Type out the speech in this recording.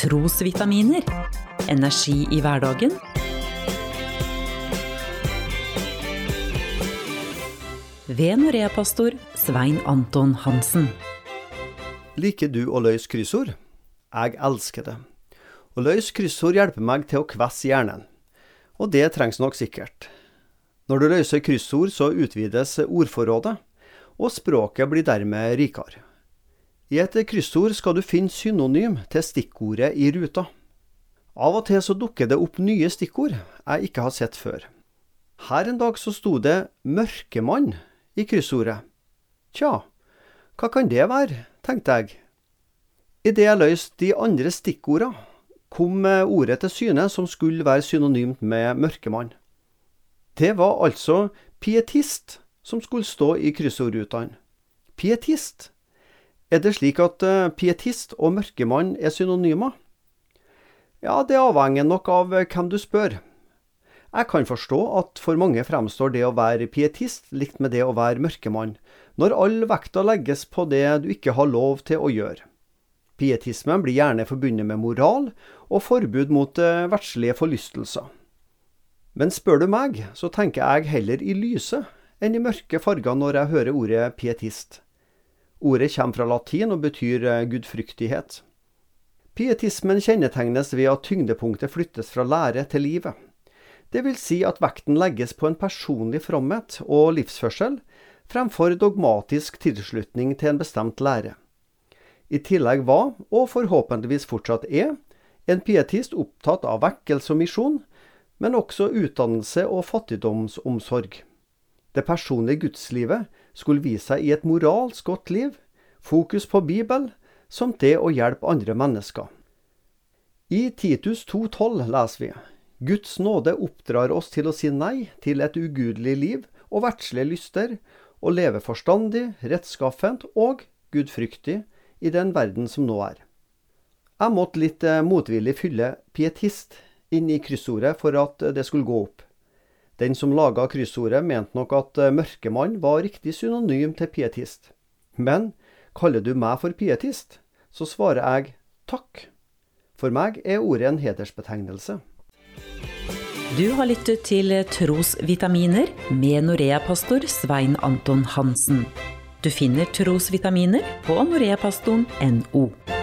trosvitaminer. Energi i hverdagen. Ved Norea-pastor Svein Anton Hansen. Liker du å løse kryssord? Jeg elsker det. Å løse kryssord hjelper meg til å kvesse hjernen. Og det trengs nok sikkert. Når du løser kryssord, så utvides ordforrådet, og språket blir dermed rikere. I et kryssord skal du finne synonym til stikkordet i ruta. Av og til så dukker det opp nye stikkord jeg ikke har sett før. Her en dag så sto det 'mørkemann' i kryssordet. Tja, hva kan det være, tenkte jeg. Idet jeg løste de andre stikkorda, kom ordet til syne som skulle være synonymt med 'mørkemann'. Det var altså pietist som skulle stå i kryssordrutene. Pietist. Er det slik at uh, pietist og mørkemann er synonymer? Ja, det avhenger nok av uh, hvem du spør. Jeg kan forstå at for mange fremstår det å være pietist likt med det å være mørkemann, når all vekta legges på det du ikke har lov til å gjøre. Pietismen blir gjerne forbundet med moral og forbud mot uh, verdslige forlystelser. Men spør du meg, så tenker jeg heller i lyse enn i mørke farger når jeg hører ordet pietist. Ordet kommer fra latin og betyr eh, gudfryktighet. Pietismen kjennetegnes ved at tyngdepunktet flyttes fra lære til livet. Det vil si at vekten legges på en personlig fromhet og livsførsel, fremfor dogmatisk tilslutning til en bestemt lære. I tillegg var, og forhåpentligvis fortsatt er, en pietist opptatt av vekkelse og misjon, men også utdannelse og fattigdomsomsorg. Det personlige gudslivet skulle vise seg i et moralsk godt liv, fokus på Bibel, samt det å hjelpe andre mennesker. I Titus 2,12 leser vi Guds nåde oppdrar oss til å si nei til et ugudelig liv og verdslige lyster, og leve forstandig, rettskaffent og gudfryktig i den verden som nå er. Jeg måtte litt eh, motvillig fylle pietist inn i kryssordet for at det skulle gå opp. Den som laga kryssordet, mente nok at eh, mørkemann var riktig synonym til pietist. Men kaller du meg for pietist, så svarer jeg takk. For meg er ordet en hedersbetegnelse. Du har lyttet til Trosvitaminer med Norea-pastor Svein Anton Hansen. Du finner trosvitaminer på noreapastoren.no.